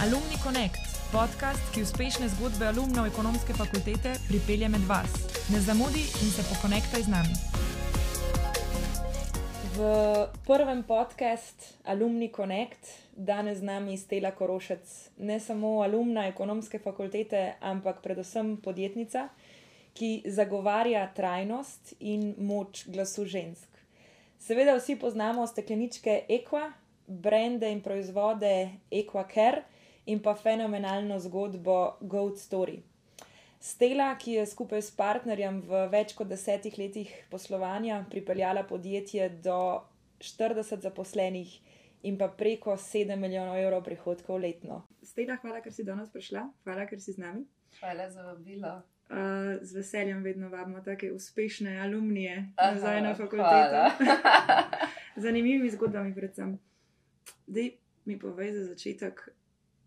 Alumni Connect, podcast, ki uspešne zgodbe alumnov ekonomske fakultete pripelje med vas. Ne zamudi in se pokonektaj z nami. V prvem podkastu Alumni Connect danes z nami Stela Korošec, ne samo alumna ekonomske fakultete, ampak predvsem podjetnica, ki zagovarja trajnost in moč glasu žensk. Seveda vsi poznamo stekleničke Equa, brende in proizvode Equacare in pa fenomenalno zgodbo Goat Story. Stela, ki je skupaj s partnerjem v več kot desetih letih poslovanja pripeljala podjetje do 40 zaposlenih in pa preko 7 milijonov evrov prihodkov letno. Stela, hvala, ker si danes prišla, hvala, ker si z nami. Hvala za vabilo. Uh, z veseljem vedno vabimo tako uspešne alumnije nazaj na fakulteto. Zanimivimi zgodbami, predvsem. Da mi povej za začetek,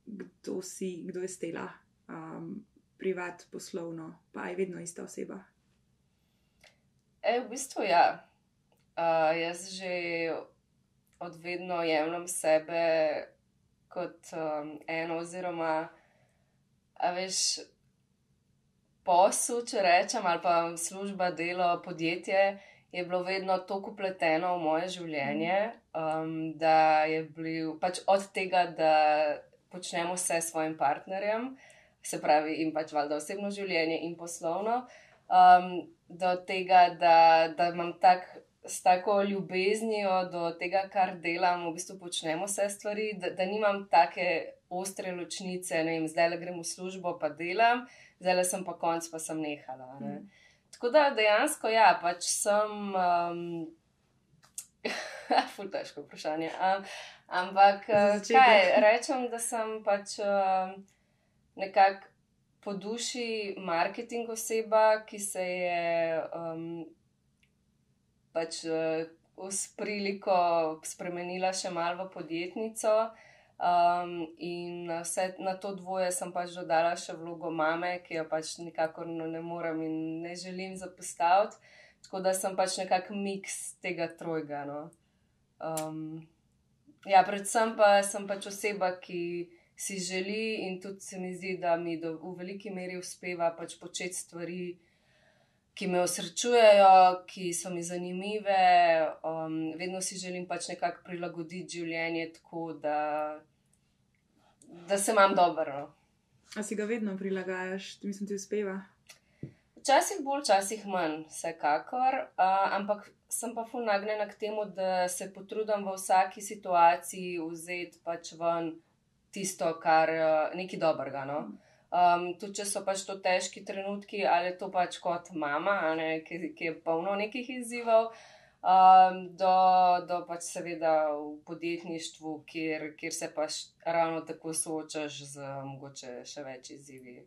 kdo si, kdo je stela, um, privat, poslovno, pa je vedno ista oseba. E, v bistvu ja. Uh, jaz že od vedno jemljem sebe kot um, eno, oziroma, a veš, posel, če rečem, ali pa služba, delo, podjetje je bilo vedno tako upleteno v moje življenje, um, da je bil pač od tega, da počnemo vse s svojim partnerjem, se pravi, in pač valjda osebno življenje in poslovno, um, do tega, da, da imam tak. S tako ljubeznijo do tega, kar delam, v bistvu počnemo vse stvari, da, da nimam take ostre ločnice, ne vem, zdaj le grem v službo, pa delam, zdaj le sem pa konc, pa sem nehala. Ne. Mm. Tako da dejansko, ja, pač sem. Um, Ful, težko vprašanje. Um, ampak, eh, kaj rečem, da sem pač um, nekako po duši marketing oseba, ki se je um, pač uh, s priliko spremenila še malo v podjetnico. Um, in vse na to dvoje sem pač dodala še vlogo mame, ki jo pač nikakor no, ne morem in ne želim zapostaviti. Tako da sem pač nekakšen miks tega trojga. No. Um, ja, predvsem pa sem pač oseba, ki si želi in tudi se mi zdi, da mi do, v veliki meri uspeva pač početi stvari. Ki me osrečujejo, ki so mi zanimive, um, vedno si želim pač nekako prilagoditi življenje tako, da da se imam dobro. No. A si ga vedno prilagajaš, ti mislim, ti uspeva? Včasih bolj, včasih manj, vsekakor, uh, ampak sem pa ful nagnjena k temu, da se potrudim v vsaki situaciji vzeti pač ven tisto, kar je uh, nekaj dobrega. No? Um, tudi če so pač to težki trenutki, ali to pač kot mama, ne, ki, ki je polno nekih izzivov um, do, do pač seveda v podjetništvu, kjer, kjer se pač ravno tako soočaš z mogoče še več izzivi.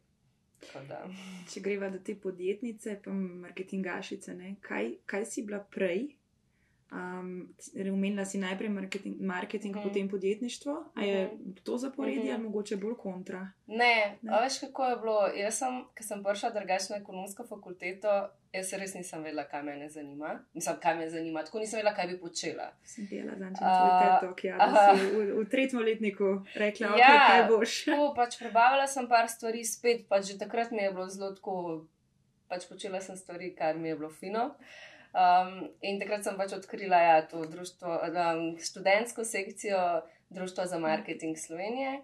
Če greva do te podjetnice, pa marketingašice, kaj, kaj si bila prej, Um, Umenila si najprej marketing, marketing mm. potem podjetništvo. A je -hmm. to zaporedje mm -hmm. ali mogoče bolj kontra? Ne, ne? veš kako je bilo. Jaz sem, ki sem prišla drugače na ekonomsko fakulteto, jaz res nisem vedela, kaj me zanima. Mislim, kaj me zanima. Tako nisem vedela, kaj bi počela. Sem bila zadnjič na TikTok, ja, v, v tretjem letniku rekla, ja, okay, kaj boš. Tako, pač prebavala sem par stvari spet, pač že takrat mi je bilo zelo tako, pač počela sem stvari, kar mi je bilo fino. Uh, Um, in takrat sem pač odkrila ja, to društvo, um, študentsko sekcijo Društva za marketing Slovenije.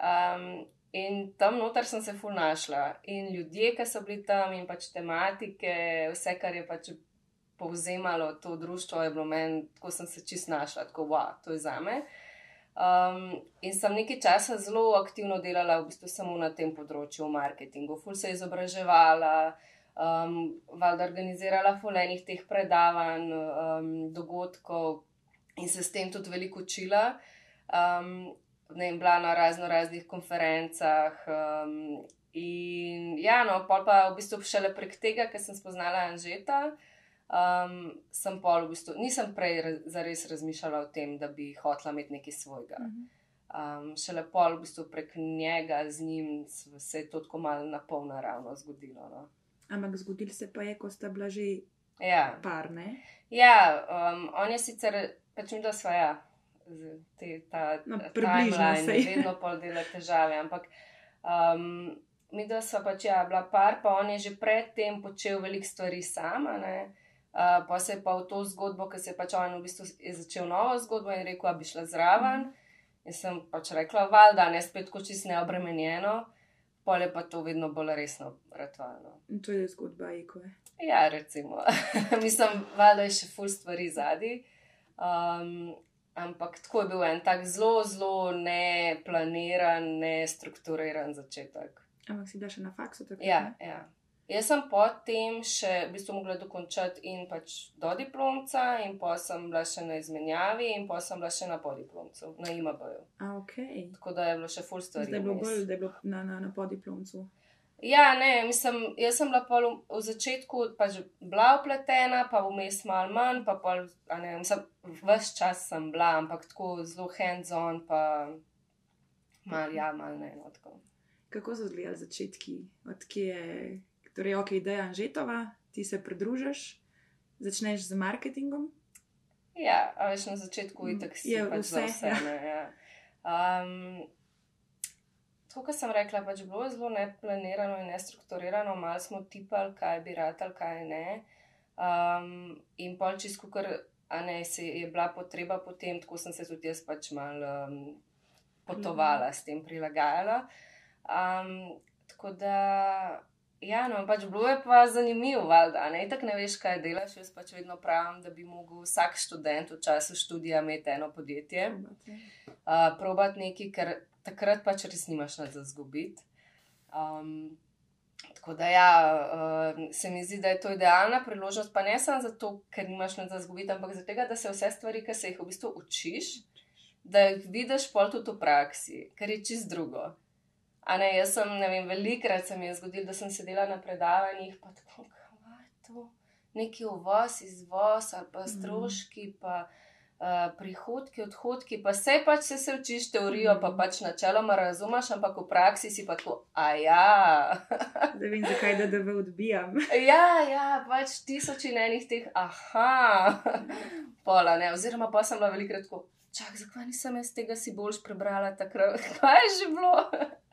Um, in tam noter sem se ful našla. In ljudje, ki so bili tam, in pač tematike, vse, kar je pač povzemalo to društvo, je bilo meni, tako sem se čist našla, tako wow, to je za me. Um, in sem nekaj časa zelo aktivno delala, v bistvu samo na tem področju, v marketingu, ful se izobraževala um, valjda organizirala fulejnih teh predavanj, um, dogodkov in se s tem tudi veliko učila. Um, ne vem, bila na razno raznih konferencah. Um, in ja, no, pa pa v bistvu šele prek tega, ker sem spoznala Anžeta. Um, sem pol, v bistvu, nisem prej zares razmišljala o tem, da bi hotela imeti nekaj svojega. Um, šele pol, v bistvu, prek njega, z njim se je to tako malo na pol naravno zgodilo. No. Ampak zgodil se pa je, ko sta bila že ja. par. Ne? Ja, um, on je sicer, pač mi da svoja, te, ta no, timeline, vedno pol dela težave. Ampak um, mi, da so pač ja, bila par, pa on je že predtem počel veliko stvari sama. Uh, pa se je pa v to zgodbo, ki se je pač on v bistvu začel novo zgodbo in rekel, da bi šla zraven. Mm. Jaz sem pač rekla, valjda, ne spet kot čist neobremenjeno, pol je pa to vedno bolj resno ratualno. In to je zgodba Eko. Ja, recimo. Mislim, valjda je še full stvari zadnji. Um, ampak tako je bil en tak zelo, zelo neplaniran, nestrukturiran začetek. Ampak si da še na faksu tako? Ja, ja. Jaz sem potem še v bistvu mogla dokončati in pač do diplomca, in pa sem bila še na izmenjavi, in pa sem bila še na podiplomcu, na IMAB-ju. Okay. Tako da je bilo še full story. Zdaj je bilo bolj, da je bilo na, na, na podiplomcu. Ja, ne, mislim, jaz sem bila v, v začetku pač bila upletena, pa vmes malo manj, pa pol, ne, mislim, vse čas sem bila, ampak tako zelo hands-on, pa malo, ja, malo ne. No, Kako so izgledali začetki, odkje je, torej, ok, ideja Anžetova, ti se pridružiš, začneš z marketingom? Ja, a veš na začetku je tako si pač vse. vse Ja. ne, ja. um, tako kot sem rekla, pač bilo je zelo neplanirano in nestrukturirano, malo smo tipali, kaj bi rad ali kaj ne. Um, in pol čisto, ker ne, se je bila potreba potem, tako sem se tudi jaz pač malo um, potovala, s tem prilagajala. Um, tako da, ja, no, pač bilo je pa zanimivo, valjda, ne, tako ne veš, kaj delaš. Jaz pač vedno pravim, da bi mogel vsak študent v času študija imeti eno podjetje, uh, probat nekaj, ker takrat pač res nimaš nad za zgubiti. Um, tako da, ja, uh, se mi zdi, da je to idealna priložnost, pa ne samo zato, ker nimaš nad za zgubiti, ampak zato, da se vse stvari, ki se jih v bistvu učiš, da jih vidiš pol tudi v praksi, kar je čist drugo. A ne, jaz sem, ne vem, velikrat se mi je zgodilo, da sem sedela na predavanjih, pa tako, kaj je to, neki uvoz, izvoz ali pa stroški, pa uh, prihodki, odhodki, pa vse pač se, se učiš teorijo, pa pač načeloma razumeš, ampak v praksi si pa tako, a ja. Da vem, zakaj da DV odbijam. ja, ja, pač tisoč in enih teh, aha, pola ne, oziroma pa sem bila velikrat tako, čak, zakaj nisem jaz tega si boljš prebrala takrat, kaj je že bilo?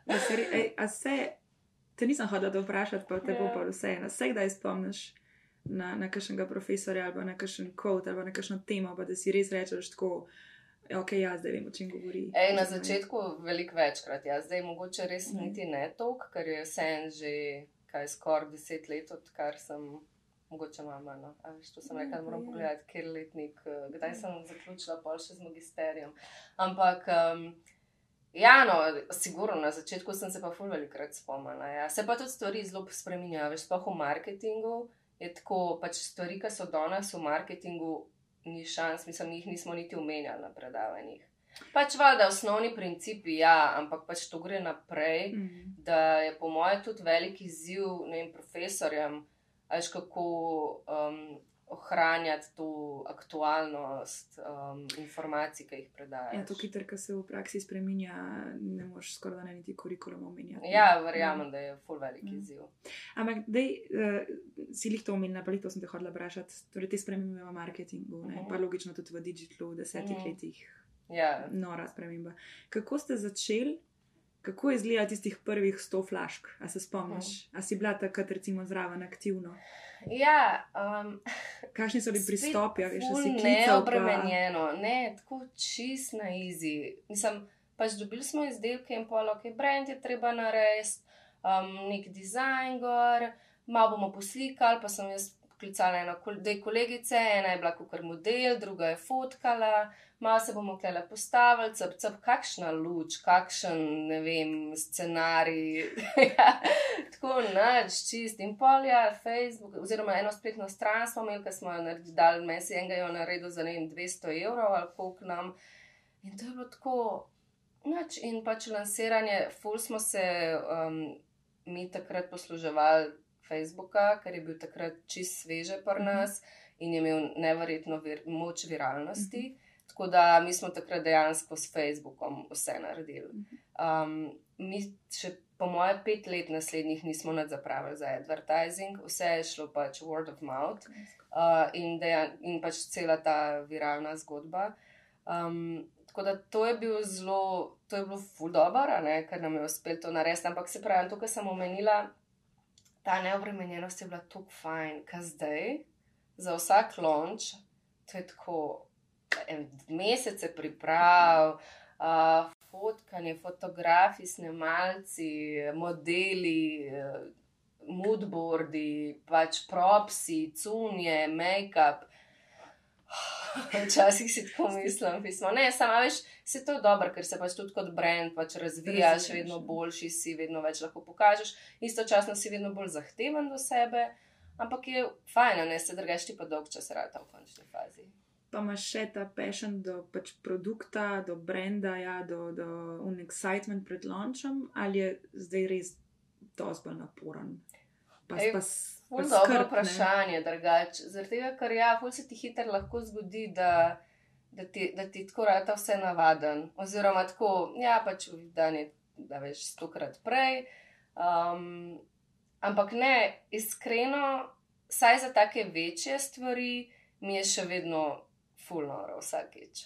Da se, ej, a se, te nisem hodila to vprašati, pa te bo Ja. pa vseeno. Se kdaj spomniš na, na kakšnega profesorja ali na kakšen kot ali na kakšno temo, pa da si res rečeš tako, ok, ja, zdaj vem, o čem govori. Ej, na začetku veliko večkrat, ja. zdaj mogoče res Mhm. niti ne toliko, ker je vse en že kaj skoraj deset let, odkar sem. Mogoče mama, no. A veš, to sem rekla, da moram Ja. pogledati, kjer letnik, eh, kdaj sem zaključila, pol še z magisterijem. Ampak, um, ja, no, sigurno, na začetku sem se pa ful velikrat spomnila. Ja. Se pa tudi stvari zelo spreminjajo, veš, sploh v marketingu je tako, pač stvari, ki so danes v marketingu, ni šans, mislim, jih nismo niti omenjali na predavanjih. Pač valjda osnovni principi, ja, ampak pač to gre naprej, Mm. da je po mojem tudi velik izziv ne vem, profesorjem, veš kako um, ohranjati to aktualnost um, informacij, ki jih predajajo. Ja, to hitro, ki se v praksi spremenja, ne moreš skoraj da ne niti kurikulum omenjati. Ja, verjamem, da je full velik Mm. izziv. Ampak, dej, uh, si jih to omenila, pa jih to sem te hodila vprašati. Torej, te spremembe v marketingu, ne? Mhm. pa logično tudi v digitalu v desetih Mhm. letih. Ja. Nora sprememba. Kako ste začeli, kako je izgledalo tistih prvih sto flašk? A se spomniš? A si bila takrat, recimo, zraven aktivno? Ja, um, Kakšni so bili pristopi, a veš, da si klical? Pa... Neobremenjeno, ne, tako čist na easy. Mislim, pač dobili smo izdelke in pol, ok, brand je treba narediti, um, nek dizajn gor, malo bomo poslikali, pa sem jaz poklicala eno, dve kolegice, ena je bila kot model, druga je fotkala, malo se bomo klele postavili, cep, cep, kakšna luč, kakšen, ne vem, scenarij. Ja, Tako noč, čist in polja, Facebook, oziroma eno spletno stran smo imeli, ki smo jo naredili, dal mesi enega jo naredil za ne vem 200 evrov ali koliko nam. In to je bilo tako, noč in pač lansiranje, ful smo se um, mi takrat posluževali Facebooka, ker je bil takrat čist sveže pri Mhm. nas in je imel neverjetno vir, moč viralnosti. Tako da mi smo takrat dejansko s Facebookom vse naredili. Um, mi še po moje pet let naslednjih nismo nad zapravili za advertising, vse je šlo pač word of mouth uh, in, dejan, in pač cela ta viralna zgodba. Um, tako da to je bil zelo, to je bilo ful dobro, ker nam je uspelo to narediti. Ampak se pravi, to, kar sem omenila, ta neobremenjenost je bila tako fajn, kaj zdaj, za vsak lonč, to je tako mesece priprav. Uh, fotkanje, fotografi, snemalci, modeli, moodboardi, pač propsi, cunje, make-up. Včasih si tako mislim, pismo. ne, samo veš, se to je dobro, ker se pač tudi kot brand pač razvijaš, vedno boljši si, vedno več lahko pokažeš, istočasno si vedno bolj zahteven do sebe, ampak je fajn, ne se drugaš ti pa dolg čas rata v končni fazi. Pa imaš še ta passion do pač produkta, do brenda, ja, do, do un excitement pred launchom, ali je zdaj res dosti bolj naporen? Pa, Ej, pa Ful dobro vprašanje, drugače. Zaradi tega, ker ja, ful se ti hitro lahko zgodi, da, da, ti, da ti tako rata vse navaden. Oziroma tako, ja, pač v dan je, da veš, stokrat prej. Um, ampak ne, iskreno, saj za take večje stvari mi je še vedno ful noro vsakeč.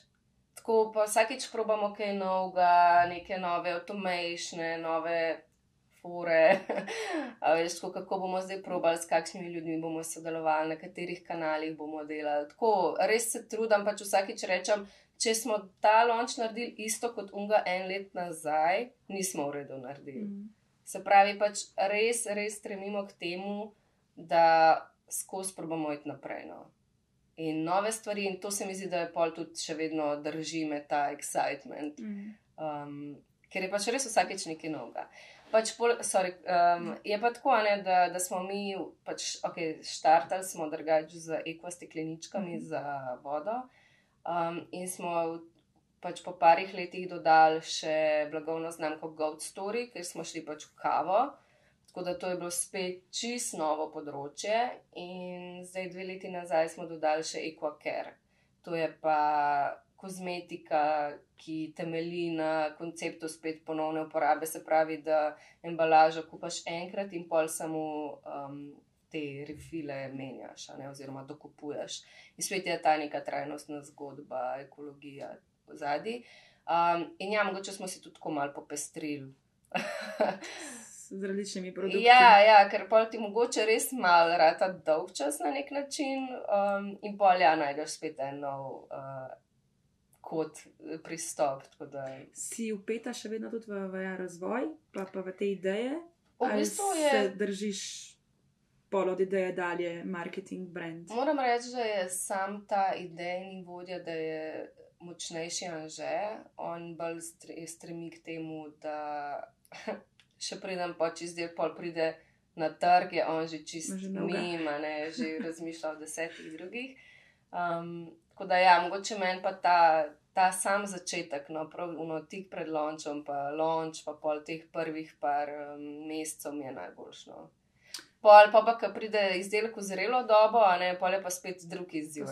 Tako pa vsakeč probamo kaj novega, neke nove automatične, nove fore, veš, tako, kako bomo zdaj probali, s kakšnimi ljudmi bomo sodelovali, na katerih kanalih bomo delali. Tako, res se trudim, pač vsakič rečem, če smo ta lonč naredili isto kot unga en let nazaj, nismo v redu naredili. Mm. Se pravi, pač res, res stremimo k temu, da skozi probamo iti naprej. No. In nove stvari, in to se mi zdi, da je pol tudi še vedno drži me ta excitement. Mm. Um, ker je pač res vsakeč nekaj novega. Pač pol, sorry, um, je pa tako, ne, da, da smo mi pač, okay, štartali drugače z ekvastekleničkami mm -hmm. za vodo. Um, in smo pač po parih letih dodali še blagovno znamko Goat Story, ker smo šli pač v kavo. Tako da to je bilo spet čist novo področje. In zdaj, dve leti nazaj, smo dodali še Equacare. To je pa kozmetika, ki temelji na konceptu spet ponovne uporabe, se pravi, da embalažo kupaš enkrat in pol samo um, te refile menjaš, ne, oziroma dokupuješ. In spet je ta neka trajnostna zgodba, ekologija v zadnji. Um, in ja, mogoče smo si tudi tako malo popestrili. Z različnimi produkti. Ja, ja, ker pa ti mogoče res malo rata dolg čas na nek način, um, in pol ja, najdeš spet en nov uh, kot eh, pristop. Si upeta še vedno tudi v, v razvoj, pa, pa v te ideje? V bistvu je. Se držiš pol od ideje dalje, marketing, brand? Moram reči, da je sam ta idejni vodja, da je močnejši anže, on bolj stremi k temu, da še preden počne zdaj, pol pride. Na trg je on že čist mima, ne, že razmišlja o desetih drugih. Um, tako da, ja, mogoče meni pa ta, ta sam začetek, no, pravno tik pred lončom, pa lonč, pa pol teh prvih par um, mesecev je najboljšno. Pol pa, pa ki pride izdelek v zrelo dobo, a ne pol je pa spet drugi izziv.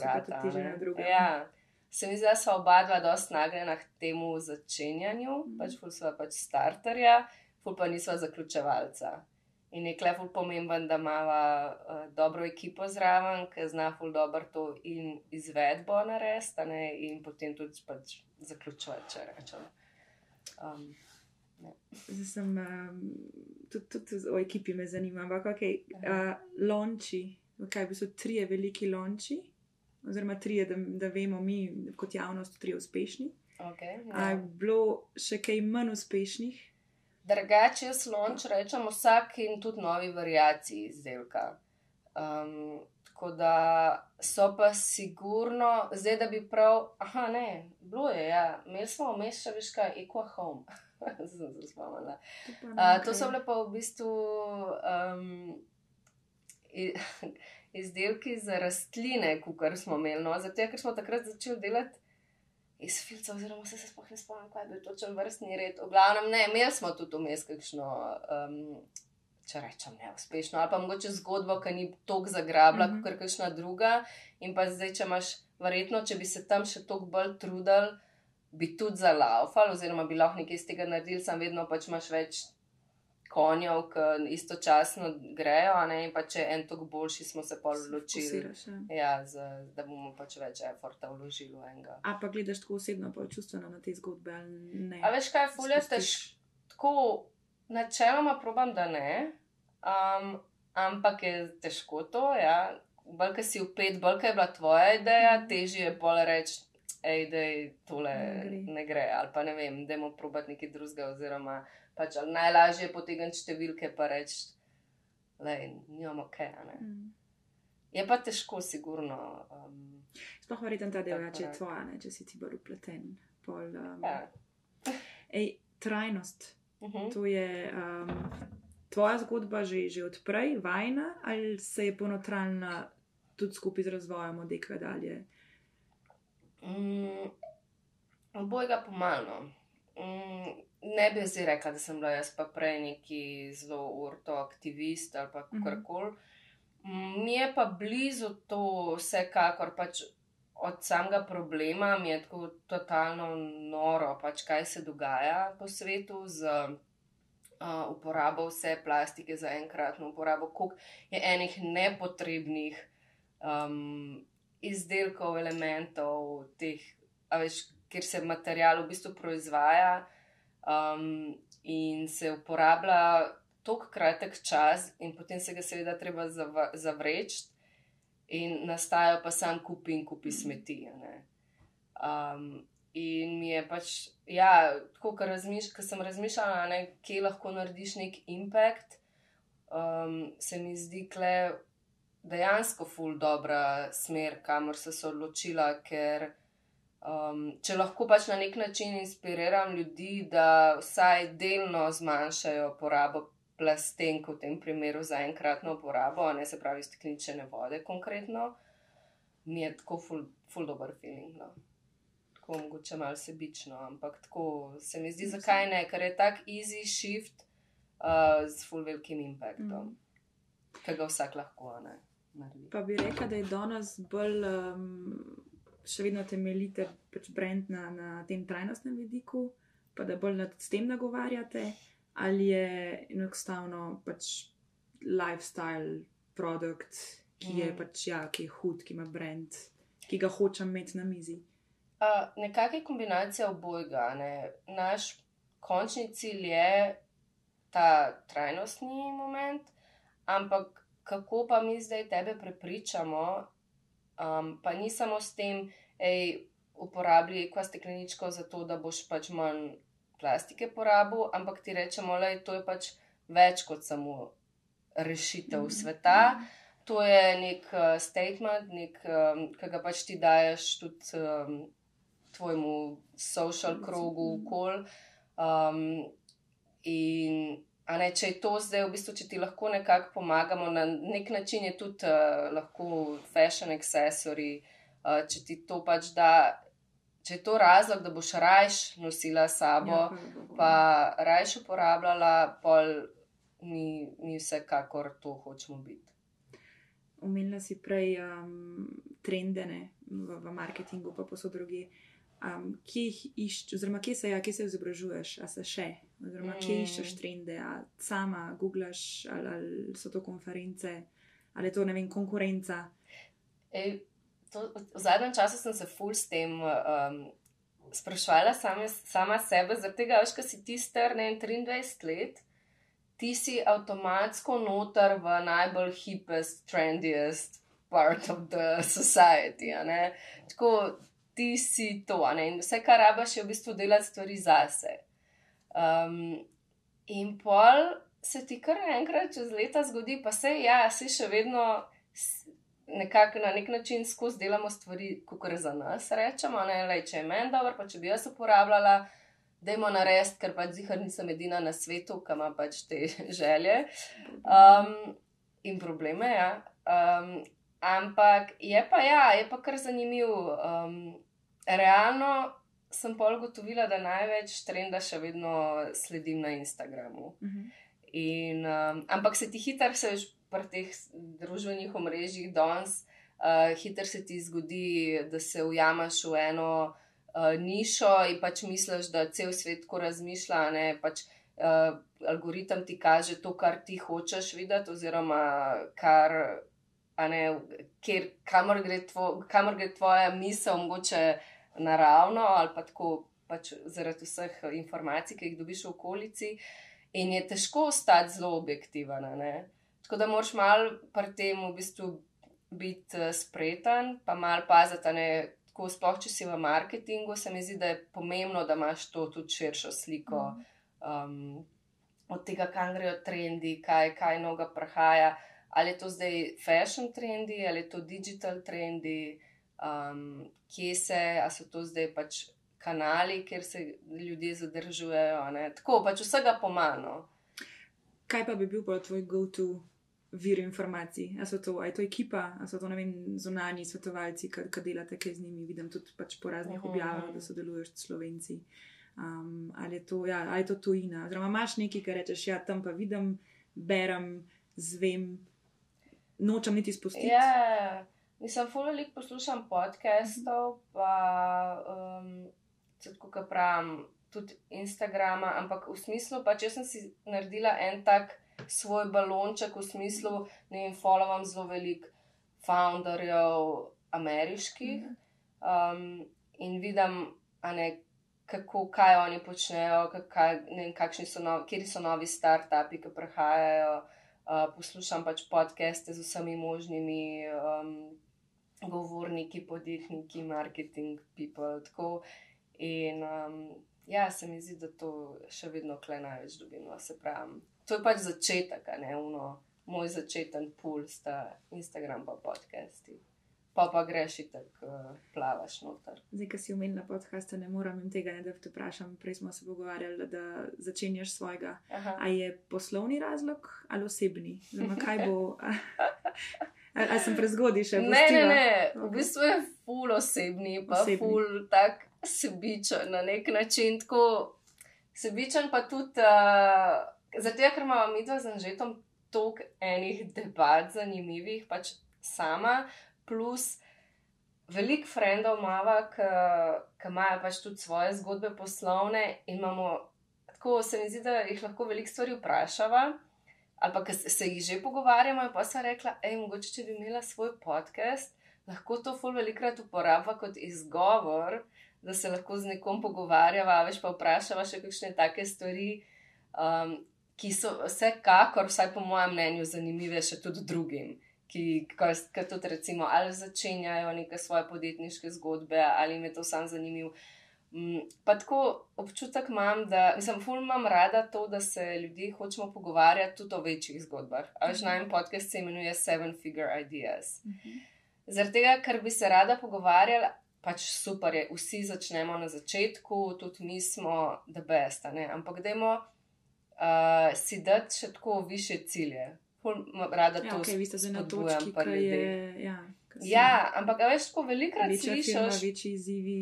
Ja. Se mi zdi, da so oba dva dosti nagnjena k temu začenjanju, mm. pač ful sva pač starterja, ful pa nisva zaključevalca. In je kleful pomemben, da ima uh, dobro ekipo zraven, ki zna ful dobro to in izvedbo narediti, in potem tudi pač zaključovati, če rečem. Um, Zdaj sem um, tudi, tudi o ekipi me zanima, ampak kaj je uh, lonči, kaj bi so trije veliki lonči, oziroma trije, da, da vemo mi kot javnost, trije uspešni. Okay, ja. A je bilo še kaj manj uspešnih? Drugače slonč rečemo vsak in tudi novi variaciji izdelka. Um, tako da so pa sigurno, zdaj da bi prav, aha, ne, bilo je, ja, imeli smo vmes še veš kaj, Equa Home. Sem se spomnila. Uh, to so bile pa v bistvu um, izdelki za rastline, kar smo imeli. No, zato, ker smo takrat začeli delati iz filca, oziroma se, se sploh ne spomnim, kaj je bil točen vrstni red. V glavnem, ne, imeli smo tudi vmes kakšno, um, če rečem, neuspešno, ali pa mogoče zgodbo, ki ni tako zagrabila, mm -hmm. kot kakšna druga. In pa zdaj, če imaš, verjetno, če bi se tam še toliko bolj trudil, bi tudi za laufal, oziroma bi lahko nekaj iz tega naredil, sam vedno pač imaš več. Konjev, ki istočasno grejo, ne, in pa če en tok boljši, smo se pa odločili, ja, za, da bomo pač več eforta vložili v enega. A pa gledaš tako osebno, pa čustveno na te zgodbe ali ne? A veš kaj, fulja tež, tako načeloma probam, da ne, um, ampak je težko to, ja. Bolj, ki si upet, bolj, ki je bila tvoja ideja, mhm. težje je bolj reči, ej, da je tole ne gre. ne gre, ali pa ne vem, da je mu probati nekaj drugega, oziroma pač najlažje je potegniti številke pa reči, da nimamo kaj. Mm. Je pa težko, sigurno. Um, Sploh verjetno ta del, če je tvoja, ne, če si ti bolj upleten. Pol, um, ja. ej, trajnost. Uh mhm. -huh. To je um, tvoja zgodba že, že odprej, vajna, ali se je ponotrajna tudi skupaj z razvojem od tega dalje? Mm, Obojega pomalno. Mm, ne bi zdaj rekla, da sem bila jaz pa prej neki zelo urto aktivist ali pa mhm. karkoli. Mm, mi je pa blizu to vsekakor pač od samega problema, mi je tako totalno noro, pač kaj se dogaja po svetu z uh, uporabo vse plastike za enkratno uporabo, koliko je enih nepotrebnih. Um, izdelkov, elementov, teh, veš, kjer se material v bistvu proizvaja um, in se uporablja tako kratek čas, in potem se ga seveda treba zavreči, in nastajajo pa sam kupi in kupi smeti. Um, in mi je pač, ja, tako, ker razmiš, sem razmišljala, ne, kje lahko narediš nek impact. Um, se mi zdi, da dejansko ful dobra smer, kamor so se odločila, ker um, če lahko pač na nek način inspiriram ljudi, da vsaj delno zmanjšajo porabo plastenk, v tem primeru za enkratno uporabo, ne se pravi stekleničene vode konkretno, mi je tako ful, ful dober feeling. No. Tako mogoče malo sebično, ampak tako se mi zdi, zakaj ne, ker je tak easy shift uh, z ful velikim impactom. Mm. Kaj ga vsak lahko, ne? naredi. Pa bi rekla, da je danes bolj um, še vedno temeljite pač brend na, na tem trajnostnem vidiku, pa da bolj nad tem nagovarjate, ali je enostavno pač lifestyle produkt, ki je mm. pač ja, ki je hud, ki ima brend, ki ga hočem imeti na mizi. Uh, Nekakšna kombinacija obojga. Ne? Naš končni cilj je ta trajnostni moment, ampak kako pa mi zdaj tebe prepričamo, um, pa ni samo s tem, hej, uporabi kva stekleničko za to, da boš pač manj plastike porabil, ampak ti rečemo, da je to pač več kot samo rešitev mm -hmm. sveta. To je nek uh, statement, nek, um, ki ga pač ti daješ tudi um, tvojemu social krogu, kol. Um, in Ne, če je to zdaj, v bistvu, če ti lahko nekako pomagamo, na nek način je tudi uh, lahko fashion accessory, uh, če ti to pač da, če je to razlog, da boš rajš nosila sabo, ja, pa rajš uporabljala, pol mi, mi vsekakor to hočemo biti. Umela si prej um, trendene v, v marketingu, pa posod drugi. Um, kje jih iščeš, oziroma kje se, ja, kje se izobražuješ, a se še oziroma mm. iščeš trende, sama googlaš, ali, ali so to konference, ali je to ne vem, konkurenca. Ej, to, v zadnjem času sem se full s tem um, sprašvala same, sama sebe, zaradi tega, veš, kaj si ti star, ne 23 let. Ti si avtomatsko noter v najbolj hipest, trendiest part of the society. Tako ti si to, in vse, kar rabaš, je v bistvu delati stvari zase. Um, in pol se ti kar enkrat čez leta zgodi, pa se ja, se še vedno nekako na nek način skozi delamo stvari, kot je za nas. Rečemo, ne, lej, če je meni dobro, pa če bi jaz uporabljala, da jim narediti, ker pač zihar nisem edina na svetu, ki ima pač te želje um, in probleme. Ja. Um, ampak je pa ja, je pa kar zanimivo. Um, realno sem pa ugotovila, da največ trenda še vedno sledim na Instagramu. Uh mhm. -huh. in, um, ampak se ti hitro, se veš, pri teh družbenih omrežjih danes, uh, hitro se ti zgodi, da se ujameš v eno uh, nišo in pač misliš, da cel svet tako razmišlja. Ne, pač uh, algoritem ti kaže to, kar ti hočeš videti, oziroma kar, ne, kjer, kamor, gre tvo, kamor gre tvoja misel, mogoče naravno ali pa tako pač zaradi vseh informacij, ki jih dobiš v okolici. In je težko ostati zelo objektiven. Tako da moraš malo pri tem v bistvu biti uh, spreten, pa malo paziti, ne, tako sploh če si v marketingu, se mi zdi, da je pomembno, da imaš to tudi širšo sliko um, od tega, kam grejo trendi, kaj, kaj noga prahaja. Ali je to zdaj fashion trendi, ali je to digital trendi, um, kje se, ali so to zdaj pač kanali, kjer se ljudje zadržujejo. Ne? Tako pač vsega pomano. Kaj pa bi bil pa tvoj go-to vir informacij. A so to, a je to ekipa, a so to vem, zunani svetovalci, ki delate kaj z njimi. Vidim tudi pač po raznih objavah, da sodeluješ s slovenci. Um, ali, je to, ja, ali je to tujina? Oziroma, imaš nekaj, kar rečeš, ja, tam pa vidim, berem, zvem, nočem niti spustiti. Ja, nisem fulolik poslušam podcastov, pa um, tako pravim, tudi Instagrama, ampak v smislu, pa če sem si naredila en tak svoj balonček v smislu, da jim followam zelo veliko founderjev ameriških um, in vidim, ne, kako, kaj oni počnejo, kaj, ne, so novi, kje so novi startupi, ki prihajajo. Uh, poslušam pač podcaste z vsemi možnimi um, govorniki, podjetniki, marketing people. Tako. In um, ja, se mi zdi, da to še vedno kle največ dobimo, se pravi to je pač začetek, ne uno, moj začeten puls, ta Instagram pa podcasti. Pa pa greš in tako uh, plavaš noter. Zdaj, ki si omenila podcast, ne morem in tega ne da te vprašam. Prej smo se pogovarjali, da začenjaš svojega. Aha. A je poslovni razlog ali osebni? Zdaj, kaj bo? Ali sem prezgodaj še? Ne, ne, ne, v bistvu je ful osebni, pa osebni. ful tak sebičen na nek način. Tako sebičen pa tudi. Uh, Zato, ker imamo mi dva z Anžetom toliko enih debat, zanimivih, pač sama, plus veliko frendov imamo, ki imajo pač tudi svoje zgodbe poslovne in imamo, tako se mi zdi, da jih lahko veliko stvari vprašava. Ali pa se jih že pogovarjamo, in pa sem rekla, hej, mogoče če bi imela svoj podcast, lahko to ful velikrat uporabljava kot izgovor, da se lahko z nekom pogovarjava, veš pa vprašava še kakšne take stvari. Um, ki so vsekakor, vsaj po mojem mnenju, zanimive še tudi drugim, ki, ki tudi recimo ali začenjajo neke svoje podjetniške zgodbe ali jim je to sam zanimiv. Mm, pa tako občutek imam, da mislim, ful imam rada to, da se ljudje hočemo pogovarjati tudi o večjih zgodbah. Až naj en podcast se imenuje Seven Figure Ideas. Mhm. Zaradi tega, ker bi se rada pogovarjala, pač super je, vsi začnemo na začetku, tudi mi smo the best, ampak dajmo uh, si dati še tako više cilje. Rada ja, to okay, spodbujam, pa ljudi. Ja, ja, ampak veš, ko velikrat slišiš, večji izzivi.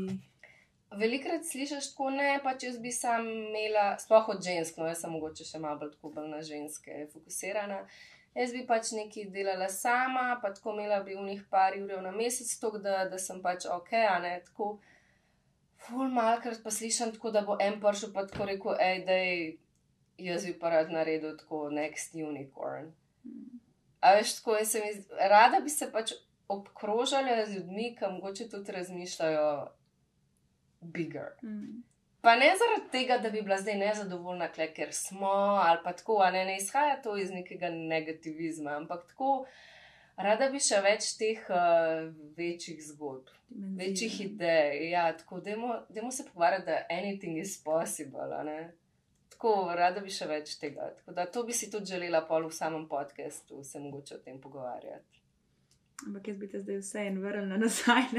Velikrat slišiš tako, ne, pa če bi sam imela, sploh od žensk, no, jaz sem mogoče še malo bolj tako bolj na ženske fokusirana. Jaz bi pač nekaj delala sama, pa tako imela bi v njih par ur na mesec, tako da, da sem pač ok, a ne tako. Ful malkrat pa slišim tako, da bo en pršel pa tako rekel, hej, dej jaz bi pa rad naredil tako next unicorn. A veš, tako in se mi zdi, rada bi se pač obkrožala z ljudmi, ki mogoče tudi razmišljajo bigger. Mm. Pa ne zaradi tega, da bi bila zdaj nezadovoljna, kle, ker smo, ali pa tako, ali ne, ne izhaja to iz nekega negativizma, ampak tako, rada bi še več teh uh, večjih zgodb, Dimenzija. večjih idej. Ja, tako, dajmo se pogovarjati, da anything is possible tako rada bi še več tega. Da, to bi si tudi želela pol v samem podkastu, se mogoče o tem pogovarjati. Ampak jaz bi te zdaj vse en vrnila nazaj.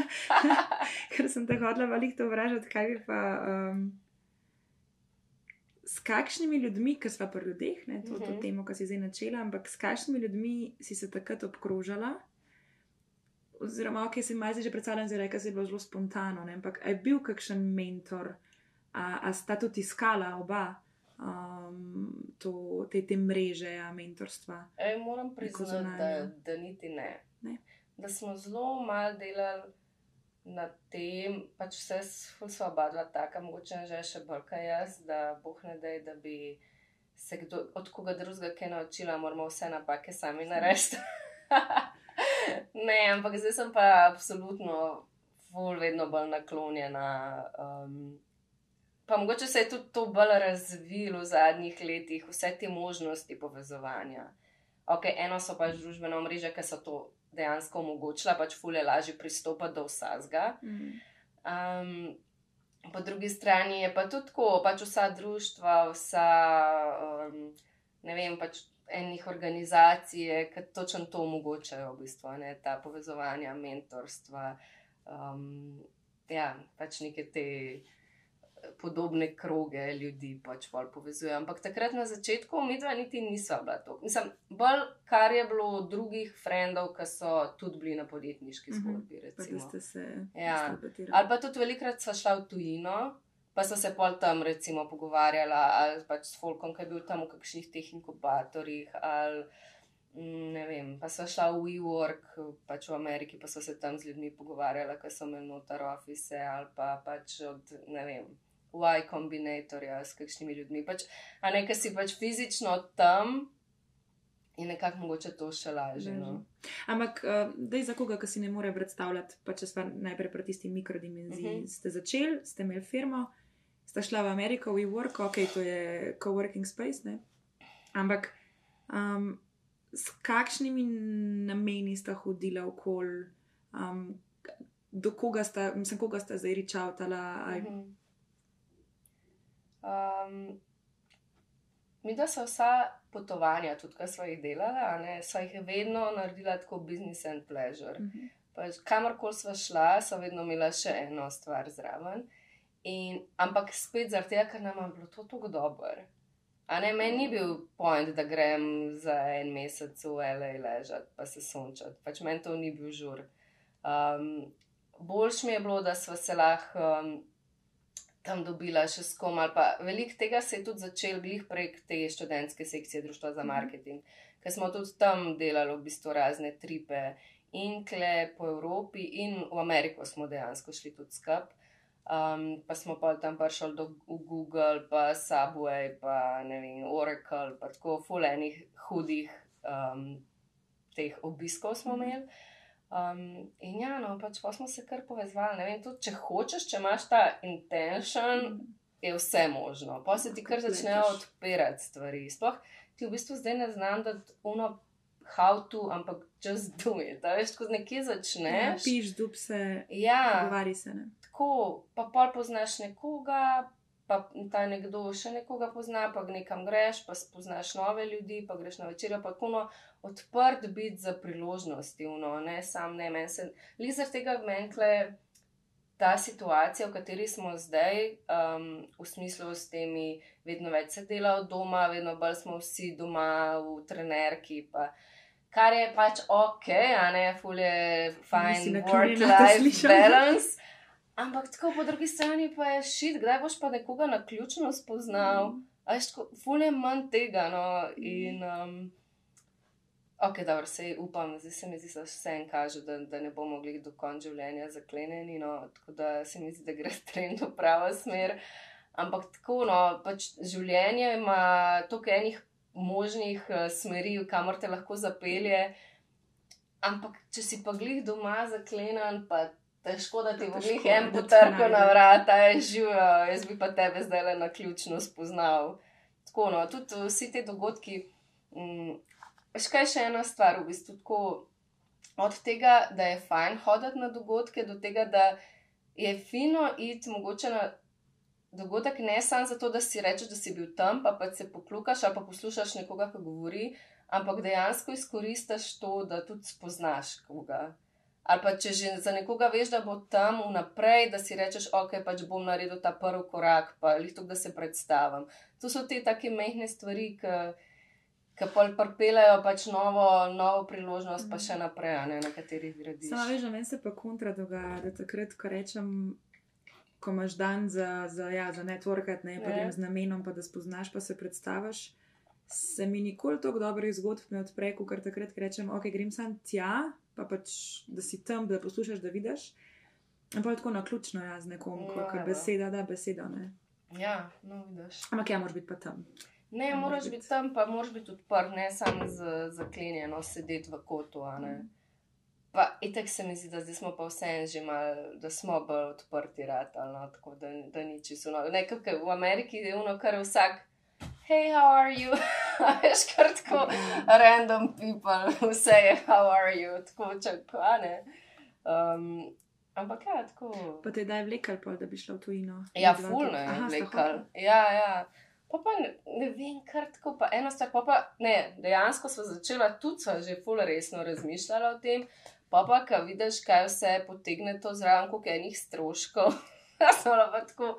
Ker sem te hodila veliko to vražati, kaj bi pa. Um, s kakšnimi ljudmi, ki smo pri ljudeh, ne, to, to mhm. temo, ki si zdaj načela, ampak s kakšnimi ljudmi si se takrat obkrožala? Oziroma, ok, se mi zdaj že predstavljam, da je bilo zelo spontano, ne, ampak je bil kakšen mentor? a, a sta tudi iskala oba um, to, te, te mreže, a mentorstva. Ej, moram priznati, da, da niti ne. ne. Da smo zelo malo delali na tem, pač vse so oba dva taka, mogoče že še bolj kaj jaz, da boh ne dej, da bi se kdo, od koga drugega kaj naučila, moramo vse napake sami narediti. ne, ampak zdaj sem pa absolutno, vedno bolj naklonjena. Um, pa mogoče se je tudi to bolj razvilo v zadnjih letih, vse te možnosti povezovanja. Ok, eno so pač družbene mreže, ki so to dejansko omogočila, pač fulje lažje pristopati do vsega. Um, po drugi strani je pa tudi tako, pač vsa društva, vsa um, ne vem, pač enih organizacij, ki točno to omogočajo, v bistvu, ne, ta povezovanja, mentorstva. Um, ja, pač neke te podobne kroge ljudi pač bolj povezuje. Ampak takrat na začetku mi dva niti nisva bila to. Mislim, bolj kar je bilo drugih frendov, ki so tudi bili na podjetniški Mhm. zgodbi. recimo. ste se Ja. Ali pa tudi velikrat sva šla v tujino, pa so se pol tam recimo pogovarjala ali pač s Folkom, ki je bil tam v kakšnih teh inkubatorjih. Ali, mm, ne vem, pa sva šla v WeWork, pač v Ameriki, pa so se tam z ljudmi pogovarjala, ki so imeli notar office ali pa pač od, ne vem. Y kombinatorja s kakšnimi ljudmi. Pač, a ne, ker si pač fizično tam in nekako mogoče to še lažje. No. Ampak, uh, dej za koga, ki si ne more predstavljati, pa če smo najprej pri tisti mikrodimenziji. Uh Mhm. -huh. Ste začeli, ste imeli firmo, ste šla v Ameriko, v WeWork, ok, to je coworking space, ne? Ampak, um, s kakšnimi nameni sta hodila okoli, um, do koga sta, mislim, koga sta zdaj ričavtala? Uh -huh. Mhm. Um, mi, da so vsa potovanja, tudi ki smo jih delali, so jih vedno naredila tako business and pleasure. uh -huh. Pač, kamorkoli smo šla, so vedno imela še eno stvar zraven. In, ampak spet zaradi tega, ker nam je bilo to tako dobro. A ne, meni ni bil point, da grem za en mesec v L.A. ležati, pa se sončati. Pač meni to ni bil žur. Um, Boljš mi je bilo, da smo se lahko um, tam dobila še s kom. ali Pa, veliko tega se je tudi začel glih prek te študentske sekcije Društva za Mhm. marketing, ker smo tudi tam delali v bistvu razne tripe in kle po Evropi, in v Ameriko smo dejansko šli tudi skup. Um, pa smo pa tam prišli do Google, pa Subway, pa ne vem, Oracle, pa tako fulenih hudih um, teh obiskov smo Mhm. imeli. Um, in ja, no, pač pa smo se kar povezali. Ne vem, tudi če hočeš, če imaš ta intention, je vse možno. Pa se ti kar začnejo odpirati stvari. Sploh ti v bistvu zdaj ne znam, da uno how to, ampak just do it. A veš, ko nekje Ja, začneš. piš, dub se, Ja, pogovari se. Ne? tako, pa pol poznaš nekoga, pa ta nekdo še nekoga pozna, pa nekam greš, pa spoznaš nove ljudi, pa greš na večerjo, pa kuno odprt biti za priložnosti, uno, ne sam ne meni se. Lizar tega menkle. Ta situacija, v kateri smo zdaj, um, v smislu s temi, vedno več se dela od doma, vedno bolj smo vsi doma v trenerki. Pa, kar je pač ok, a ne, fulje, fine, work-life balance. Ampak tako po drugi strani pa je šit, kdaj boš pa nekoga na ključno spoznal. A veš, tako, ful je manj tega. No, in, um, ok, dobro, se upam, zdaj se mi zdi, da vse en kaže, da, da ne bomo mogli do konca življenja zaklenjeni. No, tako da se mi zdi, da gre trend v pravo smer. Ampak tako, no, pač življenje ima toliko enih možnih uh, smeri, kamor te lahko zapelje. Ampak, če si pa glih doma zaklenjen, pa težko, da ti bo glih en najde. na vrata, je živo, jaz bi pa tebe zdaj le na ključno spoznal. Tako, no, tudi vsi ti dogodki. Mm, Veš kaj še ena stvar, v bistvu tako od tega, da je fajn hoditi na dogodke, do tega, da je fino iti mogoče na dogodek ne samo zato, da si rečeš, da si bil tam, pa pa se poklukaš ali pa poslušaš nekoga, ki govori, ampak dejansko izkoristiš to, da tudi spoznaš koga. Ali pa če že za nekoga veš, da bo tam vnaprej, da si rečeš, ok, pač bom naredil ta prvi korak, pa to, da se predstavim. To so te take mehne stvari, ki pa pripeljajo pač novo, novo priložnost, pa še naprej, a ne, na katerih gradiš. Samo veš, da meni se pa kontra dogaja, da takrat, ko rečem, ko imaš dan za, za, ja, za networkat, ne, pa Ja. grem z namenom, pa da spoznaš, pa se predstaviš, se mi nikoli tako dobrih zgodb ne odpre, kot takrat, ko rečem, ok, grem sam tja, pa pač, da si tam, da poslušaš, da vidiš. Ampak tako na ključno jaz nekom, No, kot ja, beseda, da beseda ne. Ja, no, vidiš. Ampak ja, moraš biti pa tam. Ne, Ja, moraš moraš biti biti. tam, pa moraš biti odprt, ne samo zaklenjeno, sedeti v kotu. a ne. Mhm. Pa itek se mi zdi, da zdaj smo pa vseeno že mal, da smo bolj odprti, ratali, no, tako da, da ni čisto. No. Nekaj v Ameriki je uno, kar vsak, hej, how are you? Veš, kar tako random people, vse je, how are you, tako čakaj, ne. Um, ampak ja, tako. Pa te daj vlekal, pol, da bi šla v tujino. Ja, fulno je vlekal. Ja, ja. Pa pa ne, ne vem, kar tako, pa ena stvar, pa pa ne, dejansko smo začela tudi, sva že ful resno razmišljala o tem, pa pa, ko vidiš, kaj vse potegne to zraven, koliko enih stroškov, da smo pa tako,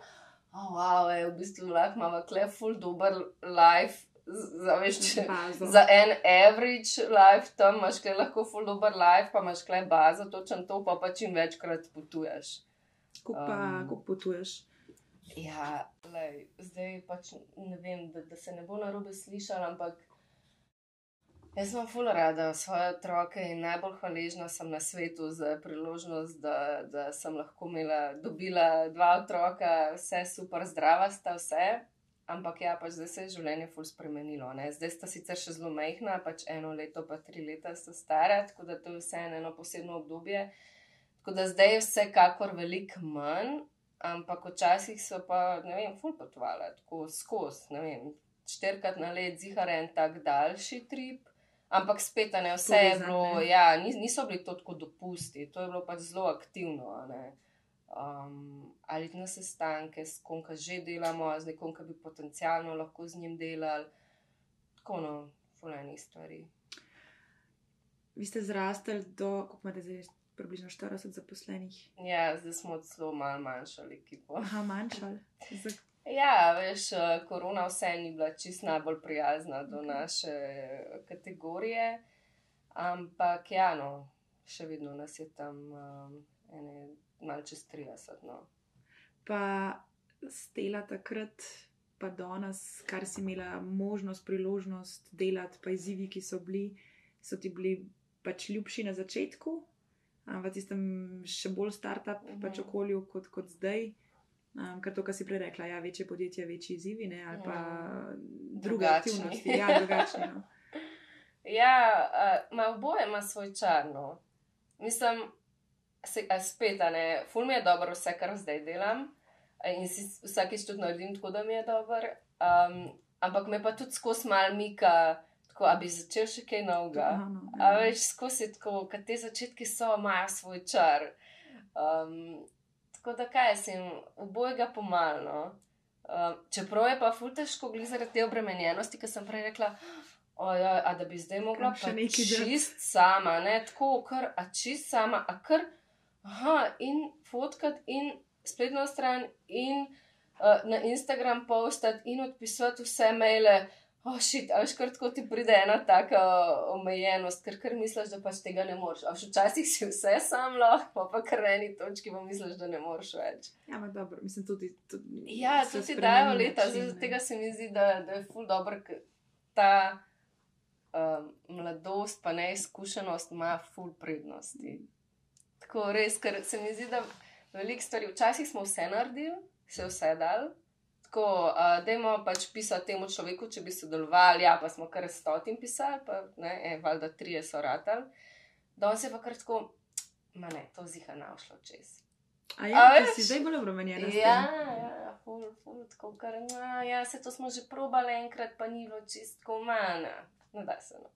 oh, wow, je, v bistvu lahko imamo kle ful dober life, z- za, veš, če, Bazo. za en average life tam imaš kle lahko ful dober life, pa imaš kle bazo, točno to, pa pa čim večkrat potuješ. Kako pa, Um, kako potuješ? Ja, lej, zdaj pač ne vem, da, da se ne bo na robe slišal, ampak jaz sem ful rada svoje otroke in najbolj hvaležna sem na svetu za priložnost, da, da sem lahko imela, dobila dva otroka, vse super, zdrava sta vse. Ampak ja, pač zdaj se je življenje ful spremenilo. Ne? Zdaj sta sicer še zelo majhna, pač eno leto, pa tri leta sta stara, tako da to je vse eno posebno obdobje. Tako da zdaj je vsekakor veliko manj, ampak včasih so pa, ne vem, ful potovali, tako skozi, ne vem, štirikrat na let, zihar en tak daljši trip. Ampak spet, ne, vse je Povezan, bilo, ne. ja, ni- niso bili to tako dopusti, to je bilo pač zelo aktivno. Um, ali na sestanke, s kom ka že delamo, z nekom, ki bi potencialno lahko z njim delali. Tako no, fulajnih stvari. Vi ste zrastali do, kako imate zdaj, približno 40 zaposlenih. Ja, zdaj smo celo malo manjšali ekipo. Aha, manjšal. Ja, veš, eh, korona vse ni bila čist najbolj prijazna do naše kategorije, ampak ja, no, še vedno nas je tam um, ene, malo čez 30. No. Pa stela takrat, pa danes, kar si imela možnost, priložnost delati, pa izzivi, ki so bili, so ti bili pač ljubši na začetku, ampak v tistem še bolj start-up Mhm. pač okolju kot, kot zdaj. Um, ker to, kar si prej rekla, ja, večje podjetje, večji izzivi, ne, ali pa druge Drugačni. aktivnosti. Ja, drugačni. No. Ja, uh, ma oboje ima svoj čar. No. Mislim, se, a spet, a ne, ful mi je dobro vse, kar zdaj delam. a In si vsakeč tudi naredim tako, da mi je dobro. Um, ampak me pa tudi skozi mal mika, tako, a bi začel še kaj novega. Aha, no, A ja. veš, skozi tako, ker te začetki so, imajo svoj čar. Um, tako da kaj sem, obojega pomalno. Um, čeprav je pa ful težko glih zaradi te obremenjenosti, ki sem prej rekla, ojoj, a da bi zdaj mogla Kam še pa nekaj dati?" čist sama, ne tako, kar, a čist sama, a kar, aha, in fotkat in spletno stran in uh, na Instagram postati in odpisati vse maile. Oh, šit, a veš, kar tako ti pride ena taka omejenost, ker kar misliš, da pač tega ne moreš. A veš, včasih si vse sam lahko, pa pa kar na eni točki pa misliš, da ne moreš več. Ja, ma dobro, mislim tudi. tudi Ja, to ti dajo leta, zaradi tega se mi zdi, da, da je ful dobro, ta um, mladost, pa neizkušenost ima ful prednosti. Tako res, ker se mi zdi, da veliko stvari, včasih smo vse naredili, se vse dal. Tako, uh, dajmo pač pisati temu človeku, če bi sodelovali, ja, pa smo kar stotim pisali, pa ne, e, valjda trije so ratali. Danes je pa kar tako, ma ne, to ziha ne bo šlo čez. A ja, A si zdaj bolj obremenjena. s Ja, ja, ful, ful, tako kar, no, ja, se to smo že probali enkrat, pa ni bilo čistko mana. No, da se no.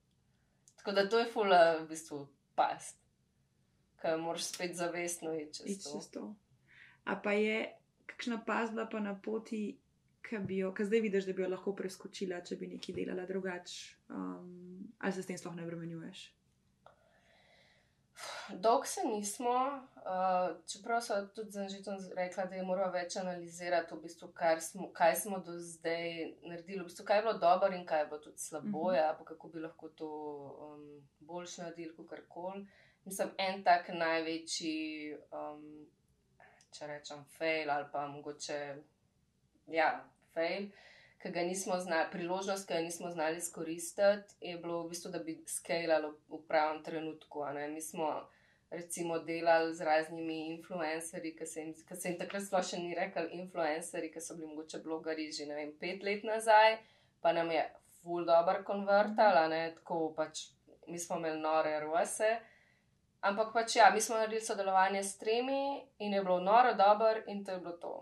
Tako da to je ful, eh, v bistvu, past. Ker moraš spet zavestno iti čez Iti to. čez to. A pa je kakšna pazba pa na poti, ki bi jo, ki zdaj vidiš, da bi jo lahko preskočila, če bi nekaj delala drugače, um, ali se s tem sploh ne obremenjuješ? Dolg se nismo, uh, čeprav so tudi z Anžitom rekla, da je morala več analizirati, v bistvu, smo, kaj smo do zdaj naredili, v bistvu, kaj je bilo dobro in kaj je bilo tudi slabo, Mhm. ja, pa kako bi lahko to um, boljš naredili, kot kar koli. Mislim, en tak največji, um, če rečem, fail ali pa mogoče, ja, fail. Ki ga nismo znali, priložnost, ki jo nismo znali izkoristiti, je bilo v bistvu, da bi skalali v pravem trenutku. Mi smo recimo delali z raznimi influencerji, ki se jim, ki se jim takrat sploh še ni rekel influencerji, ki so bili mogoče blogari že ne vem, pet let nazaj, pa nam je full dobro konvertala, ne tako pač mi smo imeli nore rose. Ampak pač ja, mi smo naredili sodelovanje s tremi in je bilo noro dobro in to je bilo to.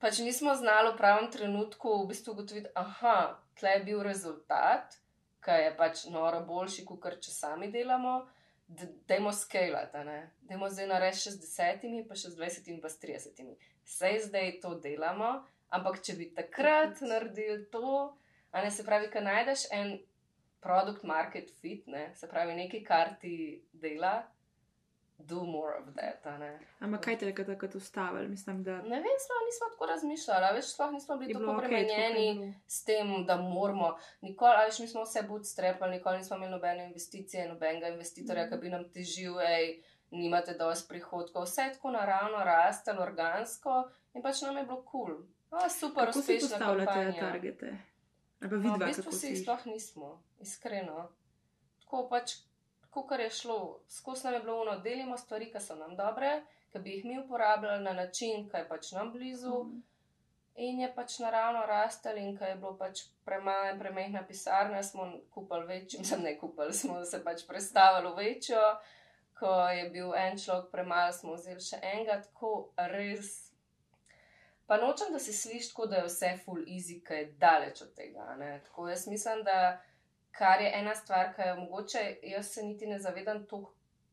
Pač nismo znali v pravem trenutku v bistvu ugotoviti, aha, tle je bil rezultat, ki je pač noro boljši, kot če sami delamo dajmo skalati, dajmo zdaj narediti še z desetimi, pa še z dvajsetimi, pa s tridesetimi. Sej zdaj to delamo, ampak če bi takrat naredili to, a ne se pravi, kaj najdeš en produkt market fit, ne? se pravi nekaj, kar ti dela, do more of that. Ampak kaj te je takrat ustavilo? Mislim, da... Ne vem, sploh nismo tako razmišljali, več sploh nismo bili tako obremenjeni okay, s tem, da moramo. Nikoli, več nismo vse bootstrapali, nikoli nismo imeli nobene investicije, nobenega investitorja, mm. ki bi nam težil, hej, nimate dosti prihodkov. Vse je tako naravno rastelo, organsko in pač nam je bilo kul. Cool. Super, Kako uspešno. Kako postavljate te targete? Ali pa vidva, no, v bistvu si jih sploh nismo, iskreno. Tako pač kar je šlo, skozi nam je bilo ono, delimo stvari, ki so nam dobre, ki bi jih mi uporabljali na način, ki je pač nam blizu. Mm. In je pač naravno rastel, in ker je bilo pač premalo in premehna pisarna, smo kupili večjo, sem ne kupili, smo se pač predstavili v večjo. Ko je bil en človek premalo, smo vzeli še enega, tako res. Pa nočem, da se sliši tako, da je vse full easy, ki je daleč od tega. Ne? Tako jaz mislim, da kar je ena stvar, ki jo mogoče jaz se niti ne zavedam, to,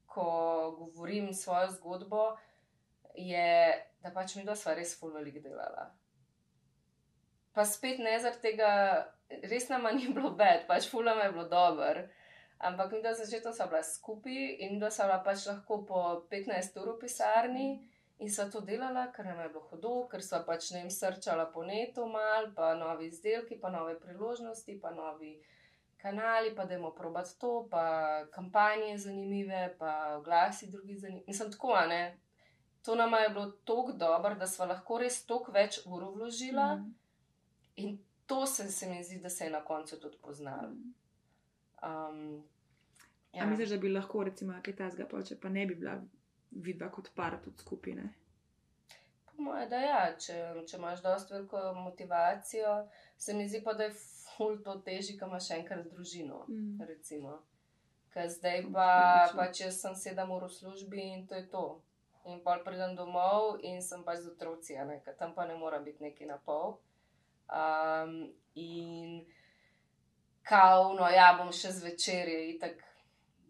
ko govorim svojo zgodbo, je, da pač mi dva sva res full velik delala. Pa spet ne zaradi tega, res nama ni bilo bed, pač full nam je bilo dober. Ampak mi dva začetno sva bila skupaj in da sva bila pač lahko po 15 ur v pisarni. In so to delala, ker nam je bilo hudo, ker so pač ne jim srčala po netu, mal, pa novi izdelki, pa nove priložnosti, pa novi kanali, pa da imamo probat to, pa kampanje zanimive, pa glasi drugi zanimivi. Mislim, tako, ne. To nam je bilo tako dobro, da smo lahko res toliko več ur vložila mm. in to se, se mi zdi, da se je na koncu tudi poznalo. Um, ja. Misliš, da bi lahko, recimo, kaj tasga, pa če pa ne bi bila vidva kot par tudi skupine? Po mojem, da ja, če, če imaš dosto veliko motivacijo, se mi zdi pa, da je ful to teži, ko imaš enkrat družino. Mm. Ker zdaj pa, pa če sem sedem ur v službi in to je to. In pa pridem domov in sem pač z otroci, ker tam pa ne mora biti neki na pol. Um, in kao, no ja, bom še zvečer je itak.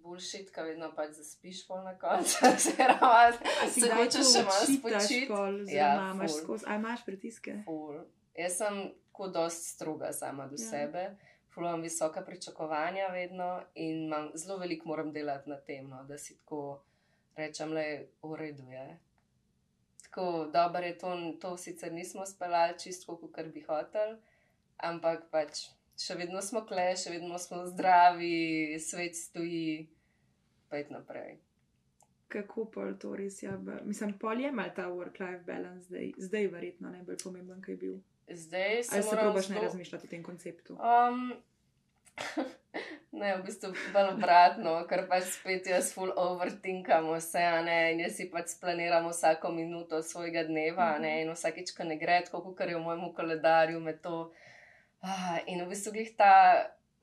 Bullshit, kaj vedno pač zaspiš pol na koncu, oziroma se hočeš še malo spočiti. Ja, imaš, imaš pritiske. Ful. Jaz sem tako dosti stroga sama do ja. sebe, imam visoka pričakovanja vedno in imam, zelo veliko moram delati na tem, no, da si tako rečem, le v redu je. Tako dobro je to, to sicer nismo speljali čisto, kot bi hotel, ampak pač še vedno smo kle, še vedno smo zdravi, svet stoji, pa je naprej. Kako pa to res je? Mislim, pol je imel ta work-life balance, zdaj, zdaj verjetno najbolj pomemben, kaj je bil. Zdaj se lahko probiš ne razmišljati o tem konceptu. Um, ne, v bistvu bolj obratno, ker pač spet jaz full overtinkam vse, ne, in jaz si pač splaniram vsako minuto svojega dneva, ne, in vsakeč, ko ne gre, tako kot je v mojem koledarju, me to. Ah, in v bistvu jih ta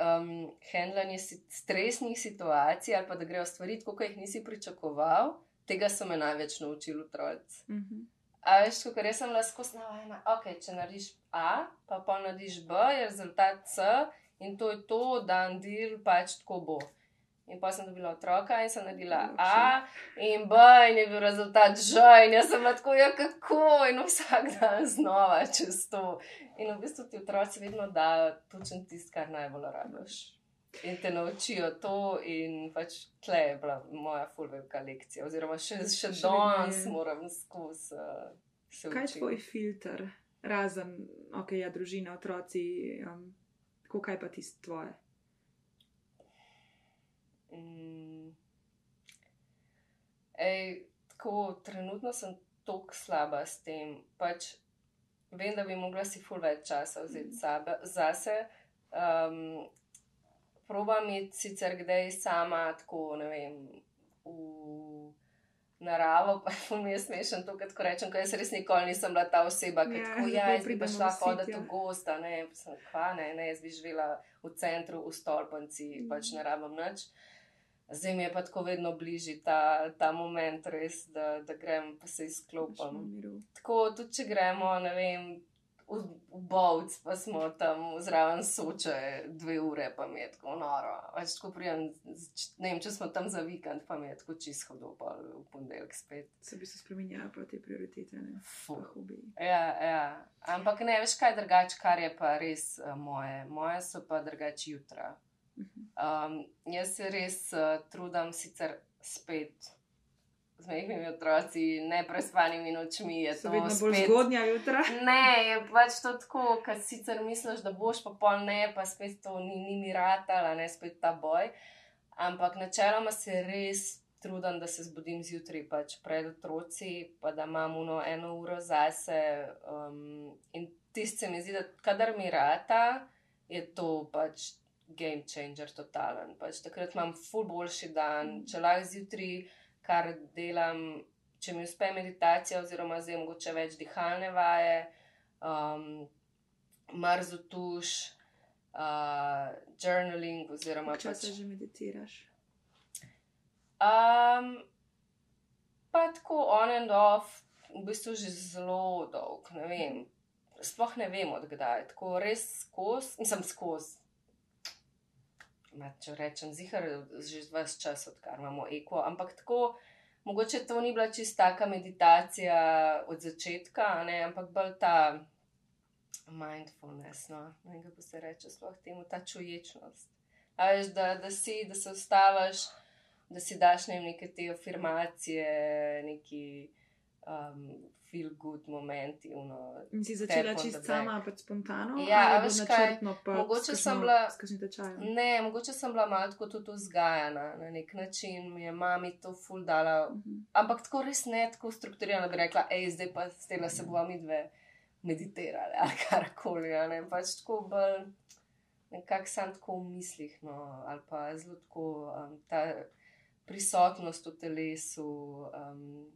um, handlanje stresnih situacij ali pa da grejo stvari, kot jih nisi pričakoval, tega so me največ naučili otroci. Mm -hmm. A veš, kot res sem lahko navajena, ok, če narediš A, pa pa narediš B, je rezultat C in to je to, dan del pač tako bo. In pa sem dobila otroka in sem naredila A in B in je bil rezultat Ž in jaz sem lahko, ja kako in vsak dan znova čez to. In v bistvu ti otroci vedno dajo točen tist, kar najbolj rabiš. In te naučijo to, in pač tle je bila moja fulvelika lekcija, oziroma še, še, še danes moram skozi uh, Kaj je tvoj filter, razen, ok, ja, družina, otroci, um, kaj pa ti tvoje? Mm. Ej, tako, trenutno sem tako slaba s tem. Pač vem, da bi mogla si ful več časa vzeti mm. zase. Um, Probam iti sicer kdaj sama, tako ne vem, v naravo, pa ful mi je smešen to, ko rečem, ker jaz res nikoli nisem bila ta oseba, ki Ja, tako, ja, jaz bi pa šla hoditi ja. v gosta, ne, sem kva, ne, ne, jaz bi živela v centru, v stolpanci, Mhm. pač ne rabim nič. Zdaj mi je pa tako vedno bližji ta, ta moment, res, da, da grem pa se Pač izklopim. miru. Tako tudi, če gremo, ne vem, v, v Bovc, pa smo tam zraven soče dve ure, pa mi je tako noro. Več tako prijem, ne vem, če smo tam za vikend, pa mi je tako čisto hodil, pa v ponedeljek spet. Se bi se spremenjala pa te prioritete, ne? Fu. Pa hobiji. Ja, ja. Ampak ne, veš kaj drugače, kar je pa res uh, moje. Moje so pa drugače jutra. Mhm. Um, jaz se res uh, trudim sicer spet. Z mehkimi otroci, neprespanimi nočmi je to vedno bolj spet zgodnja jutra. Ne, je pač to tako, ker sicer misliš, da boš pa pol ne, pa spet to ni, ni mi ratala, ne spet ta boj. Ampak načeloma se res trudim, da se zbudim zjutraj pač pred otroci, pa da imam uno eno uro zase. Um, in tisti se mi zdi, da kadar mi rata, je to pač game changer totalen. Pač takrat imam ful boljši dan, če lahko zjutraj kar delam, če mi uspe meditacija, oziroma zdaj mogoče več dihalne vaje, um, mrzo tuš, uh, journaling, oziroma Koliko časa pač. že meditiraš? Um, pa tako on and off, v bistvu že zelo dolg, ne vem. Sploh ne vem, odkdaj. Tako res skozi, nisem skozi. Ma, Če rečem, zihar že ves čas, odkar imamo eko, ampak tako, mogoče to ni bila čista taka meditacija od začetka, ne, ampak bolj ta mindfulness, no, ne kako se reče, sploh temu ta čuječnost. Veš, da, da si, da se ustaviš, da si daš ne vem, neke te afirmacije, neki um, feel good momenti. Uno, In si začela čist sama, pač spontano? Ja, veš kaj, pa mogoče s sem bila-? Ne, mogoče sem bila malo tako tudi vzgajana na nek način, mi je mami to ful dala, Mhm. ampak tako res ne tako strukturirano, bi rekla, hej, zdaj pa s tem se bomo mi dve meditirali ali karkoli. ne. Pač tako bolj nekako sam tako v mislih, no, ali pa zelo tako um, ta prisotnost v telesu. Um,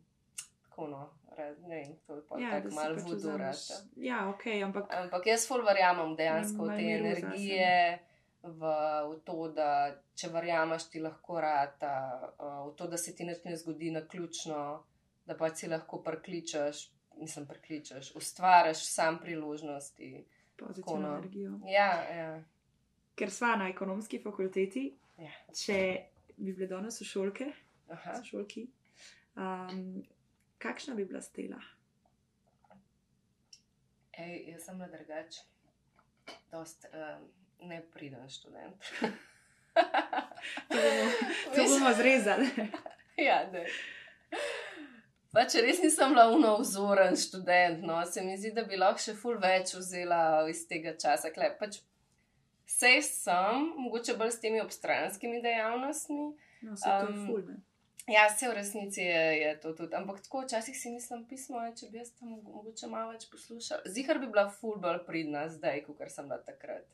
tako no, ra- ne vem, to je pa Ja, tako malo pač vodurata. vzameš- Ja, ok, ampak Ampak jaz ful verjamem dejansko v te energije, v, v to, da če verjameš, ti lahko rata, v to, da se ti nič ne zgodi na ključno, da pa si lahko prekličeš, mislim, prekličeš, ustvariš sam priložnosti. pozitivno no. energijo. Ja, ja. Ker sva na ekonomski fakulteti, Ja. če bi bile danes sošolke, Aha. sošolki, um, kakšna bi bila stela? Ej, jaz sem na drugač, dost um, nepriden študent. To bomo, to bomo zrezali. Ja, ne. Pač res nisem bila unovzoren študent, no, se mi zdi, da bi lahko še ful več vzela iz tega časa. Kle, pač Sej sem, mogoče bolj s temi obstranskimi dejavnostmi. No, se to je Um, ful, ne. Ja, se v resnici je, je to tudi, ampak tako včasih si mislim, pismo je, če bi jaz tam mogoče malo več poslušala. Zihar bi bila ful bolj pridna zdaj, kot sem bila takrat.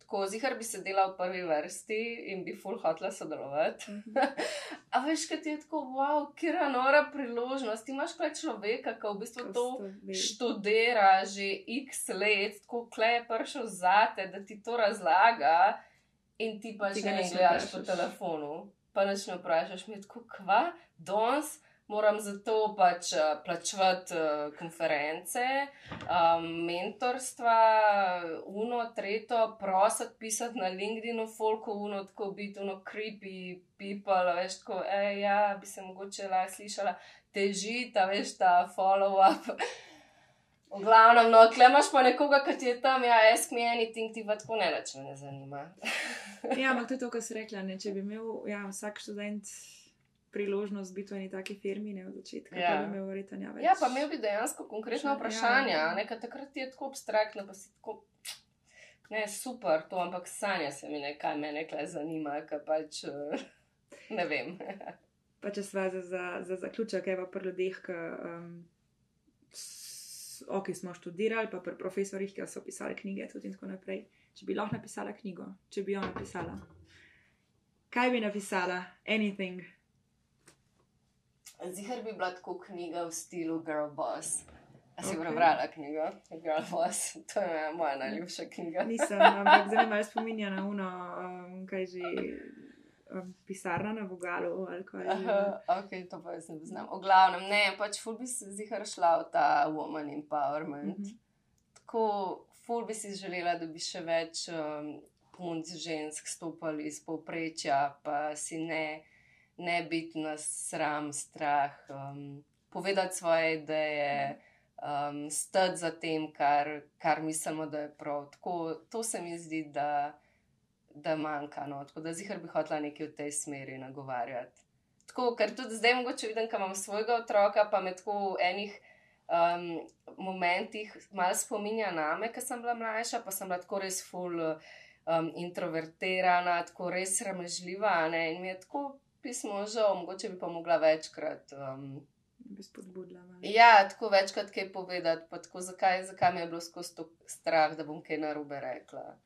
Tako, zihar bi sedela v prvi vrsti in bi ful hotla sodelovati. Mhm. A veš, kaj ti je tako, wow, kira nora priložnost. Ti imaš kaj človeka, ki v bistvu Ko to ve- študira že x let, tako klej je prišel zate, da ti to razlaga in ti pač Ti ga ne gledaš po telefonu. Pa nič ne vprašaš, mi je tako, kva, danes moram za to pač uh, plačevati uh, konference, um, mentorstva, uno, tretjo, prositi pisati na LinkedInu, folko uno, tako biti uno creepy people, veš, tako, ej, ja, bi se mogoče lahko slišala, teži ta, veš, ta follow-up. V glavnem, no, klemaš pa nekoga, ki ti je tam, ja, ask me anything, ti pa tako ne več me ne zanima. Ja, ampak to je to, kar si rekla. Ne? Če bi imel ja, vsak študent priložnost biti v eni taki firmi, ne od začetka, ja. Ja. pa bi imel verjetno ja več. Ja, pa imel bi dejansko konkretna Ja, vprašanja, ja. nekaj takrat je tako abstraktno, pa si tako. Ne, super, to, ampak sanja se mi nekaj, me nekaj zanima, kaj pač eh, ne vem. Pa če sva za, za, za zaključek, evo pri ljudeh, ki um, ok, smo študirali, pa pri profesorjih, ki so pisali knjige tudi in tako naprej. Če bi lahko napisala knjigo, če bi jo napisala. Kaj bi napisala? Anything. Zihar bi bila tako knjiga v slogu Girl Boss. A si Ok. prebrala knjigo Girl Boss? To je moja najljubša knjiga. Nisem, ampak zdaj me spominja na uno, um, kaj že. Um, pisarna na Vogalu ali kaj. Aha, ok, to pa jaz ne znam. V glavnem, ne, pač ful bi se zihar šla v ta woman empowerment. Mhm. Tako, ful bi si želela, da bi še več um, punc žensk stopali iz povprečja, pa si ne, ne biti na sram, strah, um, povedati svoje ideje, um, stati za tem, kar, kar mislimo, da je prav. Tako, to se mi zdi, da, da manjka. No? Tako da zihar bi hotela nekaj v tej smeri nagovarjati. Tako, ker tudi zdaj mogoče vidim, da imam svojega otroka, pa me tako v enih um, momentih malo spominja name, ker sem bila mlajša, pa sem bila tako res full um, introvertirana, tako res sramežljiva. Ne? In mi je tako pismo žal, mogoče bi pa mogla večkrat. Um, Bi spodbudila. malo. ja, tako večkrat kaj povedati, pa tako zakaj, zakaj mi je bilo skozi to strah, da bom kaj narobe rekla.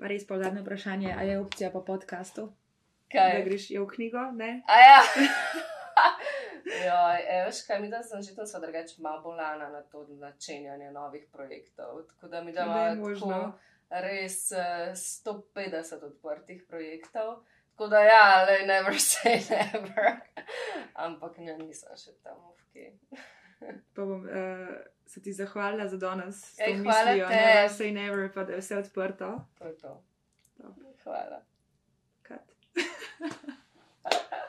Pa res pa zadnje vprašanje, a je opcija po podkastu, da Kaj? greš je v knjigo, ne? A ja. Ja, veš kaj, mi da sem že tam sva drugače malo bolana na to načenjanje novih projektov. Tako da mi da Da imamo možno. tako res eh, 150 odprtih projektov. Tako da ja, le never say never. Ampak ne, nisem še tam v kje. pa bom uh, se ti zahvalila za danes. Ej, hvala mislijo, te. Never say never, pa da je vse odprto. To je to. Dobre. Hvala. Kat.